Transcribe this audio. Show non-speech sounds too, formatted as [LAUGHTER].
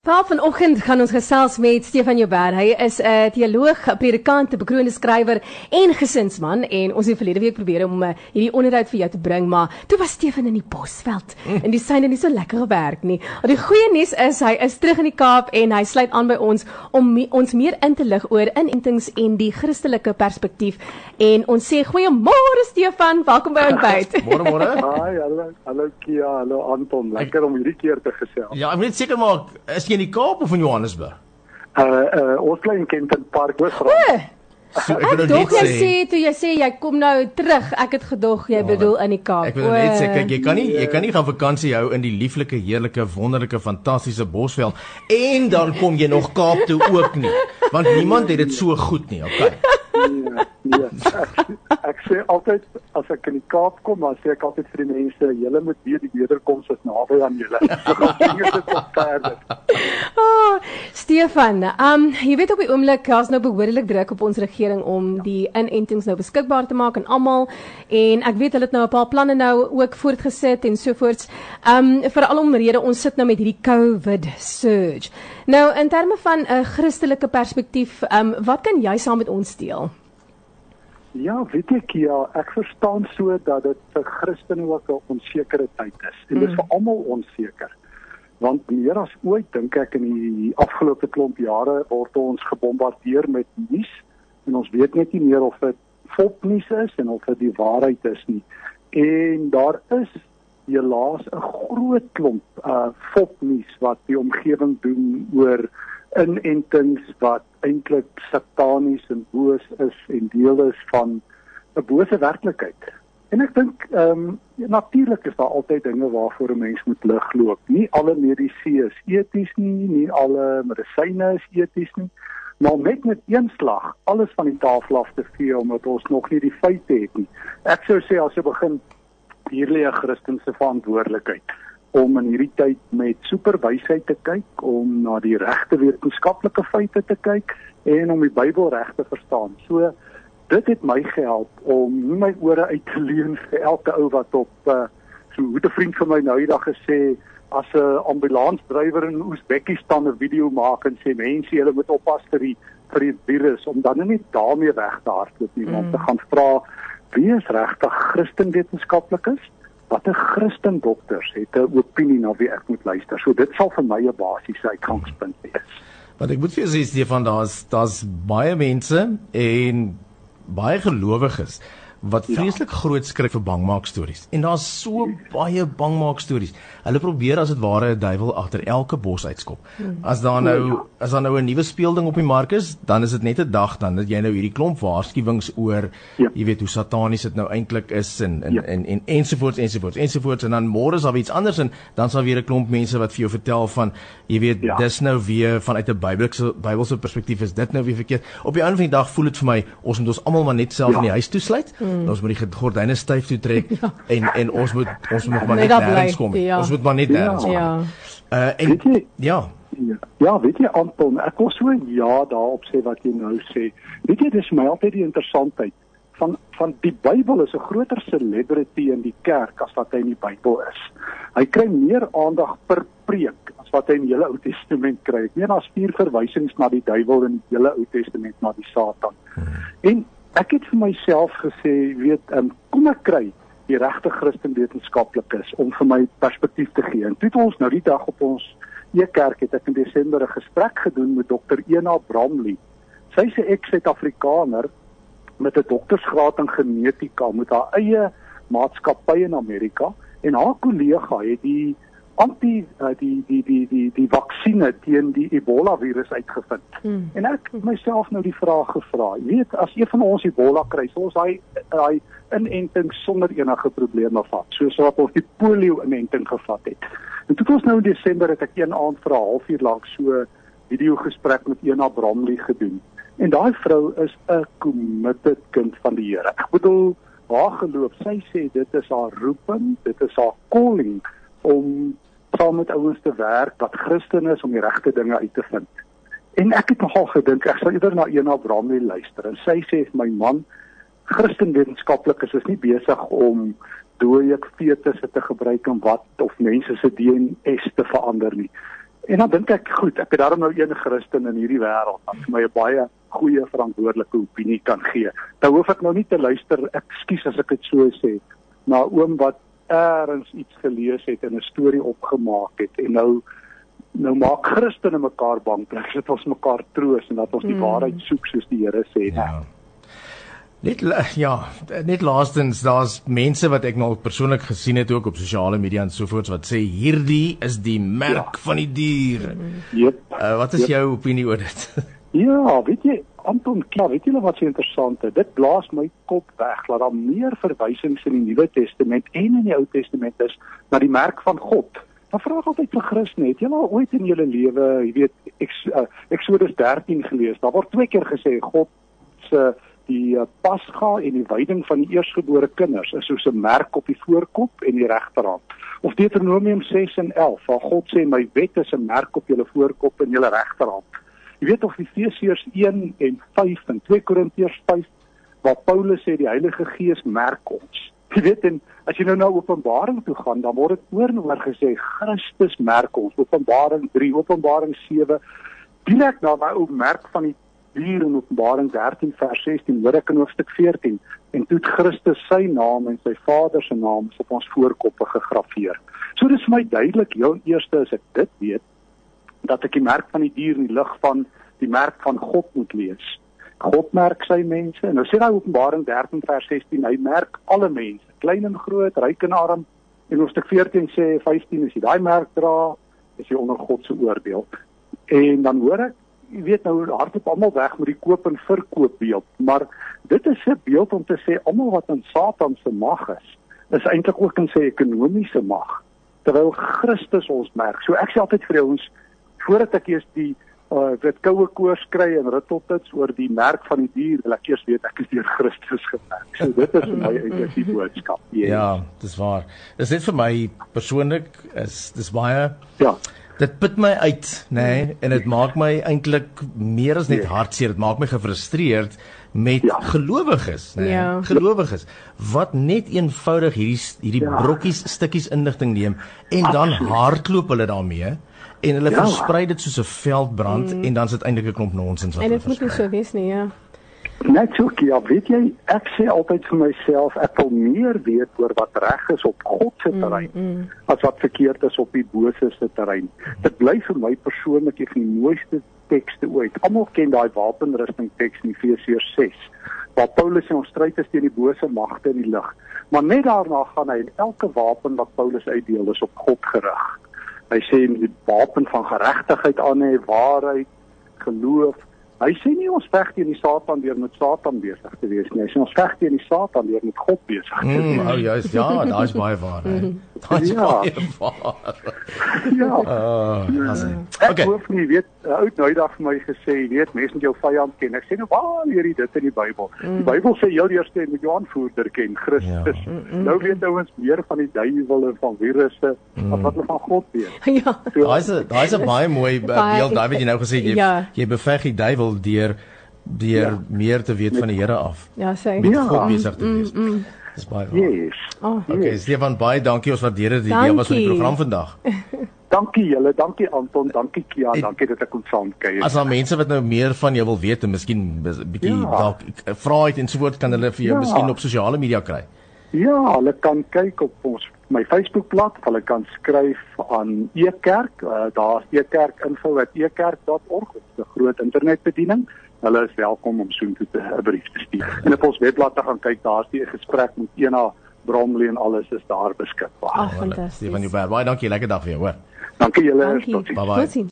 Paul vanoggend gaan ons gesels met Stefan Joubert. Hy is 'n uh, teoloog, 'n predikant, 'n bekroonde skrywer en gesinsman en ons het verlede week probeer om uh, hierdie onderhoud vir jou te bring, maar toe was Stefan in die Bosveld mm. en die syne nie so lekker gewerk nie. Maar die goeie nuus is hy is terug in die Kaap en hy sluit aan by ons om me, ons meer in te lig oor inentings en die Christelike perspektief. En ons sê goeiemôre Stefan, welkom by ons byt. [LAUGHS] Môre môre. Haai, hallo, hallo Kia, hallo Anton. Lekker om hierdie keer te gesels. Ja, ek weet seker maar is jy in die Kaap of in Johannesburg? Uh uh ons bly in Kenton Park Hoogstraat. O, So, ek wil nou dink net jy sê toe jy sê jy kom nou terug, ek het gedog jy bedoel in die Kaap. Ek wil nou net sê kyk jy kan nie jy kan nie gaan vakansie hou in die lieflike, heerlike, wonderlike, fantastiese Bosveld en dan kom jy nog Kaap toe ook nie. Want niemand het dit so goed nie, okay? Nee, nee. Ek, ek sê altyd as ek in die Kaap kom, dan sê ek altyd vir die mense, julle moet weet die wederkoms is naby aan julle. So gaan dinge dit op verder. Oh, [LAUGHS] Stefan, um jy weet op die oomblik daar's nou behoorlik druk op ons regering om die inentings nou beskikbaar te maak aan almal en ek weet hulle het nou 'n paar planne nou ook voortgesit en so voorts. Um veral omrede ons sit nou met hierdie COVID surge. Nou in terme van 'n Christelike perspektief, um wat kan jy saam met ons deel? Ja, weet ek ja, ek verstaan so dat dit vir Christene ook 'n onsekere tyd is. En dit is vir almal onseker. Want meer as ooit dink ek in die afgelope klomp jare word ons gebombardeer met nuus en ons weet net nie meer of dit fopnuus is en of dit die waarheid is nie. En daar is helaas 'n groot klomp uh fopnuus wat die omgewing doen oor inentings wat eintlik satanies en boos is en deel is van 'n bose werklikheid. En ek dink ehm um, natuurlik is daar altyd dinge waarvoor 'n mens moet lig loop. Nie alle medisyne is eties nie, nie alle medisyne is eties nie. Maar met net een slag alles van die tafel af te vee omdat ons nog nie die feite het nie. Ek sou sê as jy begin hier lê 'n Christelike verantwoordelikheid om in hierdie tyd met superwysheid te kyk, om na die regte wetenskaplike feite te kyk en om die Bybel reg te verstaan. So dit het my gehelp om nie my ore uit te leen vir elke ou wat op uh, so 'n vriend van my nou eendag gesê as 'n ambulansdrywer in Oesbekistan 'n video maak en sê mense julle moet oppas vir die vir die virus om dan net daarmee weg te hardloop nie, want Mm. te gaan vra wie is regtig Christenwetenskaplikes? Watter Christen dokters het 'n opinie na wie ek moet luister? So dit sal vir my 'n basiese uitgangspunt wees. Want ek moet vir jou sê Stefan, daar's daar's baie mense en baie gelowiges wat Ja. vreeslik groot skryf vir bangmaak stories. En daar's so baie bangmaak stories. Hulle probeer as dit ware 'n duiwel agter elke bos uitskop. As daar nou as daar nou 'n nuwe speelding op die mark is, dan is dit net 'n dag dan dat jy nou hierdie klomp waarskuwings oor Ja. jy weet hoe satanies dit nou eintlik is en en, Ja. en en ensovoorts ensovoorts ensovoorts en dan môre is daar iets anders en dan sal weer 'n klomp mense wat vir jou vertel van jy weet Ja. dis nou weer vanuit 'n Bybelse Bybelse perspektief is dit nou weer verkeerd. Op die einde van die dag voel dit vir my ons moet ons almal maar net self Ja. in die huis toesluit. Mm. Ons moet die gordyne styf toe trek [LAUGHS] ja. en en ons moet ons moet maar Net nêrens kom. ja. Ons moet maar net Ja. nêrens kom. Ja. Uh en jy, ja, Ja. Ja, weet jy Anton, ek wil so ja daarop sê wat jy nou sê. Weet jy dis my altyd die interessantheid van van die Bybel is 'n groter celebrity in die kerk as wat hy in die Bybel is. Hy kry meer aandag per preek as wat hy in die hele Ou Testament kry. Ek meen daar's vier verwysings na die duiwel in die hele Ou Testament na die Satan. En ek het vir myself gesê, weet, um, kom ek kry die regte Christen wetenskaplikes om vir my perspektief te gee. En toe het ons nou die dag op ons E-kerk het ek in Desember 'n gesprek gedoen met Dr. Ena Bramley. Sy is 'n eks-Suid-Afrikaner met 'n doktorsgraad in genetika met haar eie maatskappy in Amerika en haar kollega het die anti uh, die die die die die vaksines teen die Ebola virus uitgevind. Hmm. En ek het myself nou die vraag gevra, jy weet as een van ons Ebola kry, sal ons daai daai inenting sonder enige probleme vat, soos wat ons die polio inenting gevat het. En toe ons nou in Desember het ek een aand vir 'n halfuur lank so video gesprek met Ena Bramley gedoen. En daai vrou is 'n committed kind van die Here. Ek bedoel haar geloof, sy sê dit is haar roeping, dit is haar calling om saam met ouens te werk wat Christen is om die regte dinge uit te vind. En ek het nogal gedink ek sal eerder na Ena Bramley luister en sy sê my man Christenwetenskaplikes is nie besig om dooie fetusse te gebruik om wat of mense se DNA te verander nie. En dan dink ek, goed, ek het daarom nou een Christen in hierdie wêreld wat vir my 'n baie goeie verantwoordelike opinie kan gee. Dan hoef ek nou nie te luister, ekskuus as ek dit so sê, na oom wat eers iets gelees het en 'n storie opgemaak het en nou nou maak Christene mekaar bang, dat ons mekaar troos en dat ons die mm. waarheid soek soos die Here sê. Ja. Net ja, net laastens daar's mense wat ek nou persoonlik gesien het ook op sosiale media en sovoorts wat sê hierdie is die merk ja. van die dier. Jep. Uh, wat is yep. jou opinie oor dit? [LAUGHS] ja, weet jy Anton, klaar, weet jy wat so interessant is? Dit blaas my kop weg dat daar meer verwysings in die Nuwe Testament en in die Ou Testament is na die merk van God. Dan vra ek altyd vir Christen, het julle ooit in julle lewe, jy weet, uh, Exodus 13 gelees? Daar word twee keer gesê God se die uh, pasga en die wyding van die eersgebore kinders is soos 'n merk op die voorkop en die regterhand. Of Deuteronomium 6 en 11, waar God sê my wet is 'n merk op julle voorkop en julle regterhand. Jy weet of Efesiërs 1 en 5 en 2 Korintiërs 5 waar Paulus sê die Heilige Gees merk ons. Jy weet en as jy nou na Openbaring toe gaan, dan word dit oor en oor gesê Christus merk ons. Openbaring 3, Openbaring 7 direk na daai ou merk van die hier in Openbaring 13 vers 16 hoor ek in hoofstuk 14 en toe Christus sy naam en sy Vader se naam op ons voorkoppe gegraveer. So dis vir my duidelik heel eerste as ek dit weet dat ek die merk van die dier in die lig van die merk van God moet lees. God merk sy mense. Nou sê daai Openbaring 13 vers 16 hy merk alle mense, klein en groot, ryk en arm. En hoofstuk 14 sê 15 as jy daai merk dra, is jy onder God se oordeel. En dan hoor ek jy weet nou hardop almal weg met die koop en verkoop beeld, maar dit is 'n beeld om te sê almal wat in Satan se mag is, is eintlik ook in sy ekonomiese mag, terwyl Christus ons merk. So ek sê altyd vir ons voordat ek eers die uh dit koue koors kry en ritteltits oor die merk van die dier, wil ek eers weet ek is deur Christus gemerk. So dit is my eintlik die boodskap. Yes. Ja, dis waar. Dis net vir my persoonlik is dis baie Ja dit put my uit, nê, nee, en dit maak my eintlik meer as net nee. hartseer, dit maak my gefrustreerd met ja. gelowiges, nê, nee, ja. gelowiges wat net eenvoudig hierdie hierdie ja. brokkies stukkies inligting neem en Absoluut. dan hardloop hulle daarmee en hulle ja. versprei dit soos 'n veldbrand mm. en dan is dit eintlik 'n klomp nonsens wat hulle versprei. En dit moet nie so wees nie, ja. Net so, ja, weet jy, ek sê altyd vir myself, ek wil meer weet oor wat reg is op God se mm, terrein mm, mm. as wat verkeerd is op die bose se terrein. Dit bly vir my persoonlik die mooiste tekste ooit. Almal ken daai wapenrusting teks in Efesiërs 6 waar Paulus sê ons stryd is teen die bose magte in die lig. Maar net daarna gaan hy en elke wapen wat Paulus uitdeel is op God gerig. Hy sê die wapen van geregtigheid aan hê, waarheid, geloof, Hy sê nie ons veg teen die Satan deur met Satan besig te wees nie. Hy sê ons veg teen die Satan deur met God besig te wees. Mm, oh ja, is, ja, daai's baie waar. [LAUGHS] Daai's ja. waar. ja. Uh, ja. Ek okay. hoef nie weet oud nou dag vir my gesê, weet mense moet jou vyand ken. Ek sê nou waar leer jy dit in die Bybel? Mm. Die Bybel sê heel eers jy moet jou aanvoerder ken, Christus. Ja. Mm, mm, nou weet ouens meer van die duiwel en van virusse mm. as wat hulle van God weet. [LAUGHS] Ja. So, daai's daai's 'n baie mooi beeld, David, jy nou gesê jy ja. jy beveg die duiwel deur deur ja. meer te weet van die Here af. Ja, sê. Met ja. God besig te wees. Mm, mm. Dis baie waar. Yes. Oh. Okay, Stefan, baie dankie ons waardeer dit. Jy was in die program vandag. [LAUGHS] dankie julle, dankie Anton, dankie Kia, en, dankie dat ek kon saamkuier. As daar mense wat nou meer van jou wil weet en miskien bietjie ja. dalk vra het en so voort kan hulle vir jou ja. miskien op sosiale media kry. Ja, hulle kan kyk op ons my Facebookblad, hulle kan skryf aan Ekerk, uh, daar's ekerkinfo@ekerk.org, dit is 'n groot internetbediening. Hulle is welkom om soontoe 'n brief te stuur. En op ons webblad te gaan kyk, daar's die gesprek met Ena Bromley en alles is daar beskikbaar. Ag, fantasties. Stefan Joubert, baie dankie, lekker dag vir jou, hoor. Dankie julle. Totsiens. Bye bye.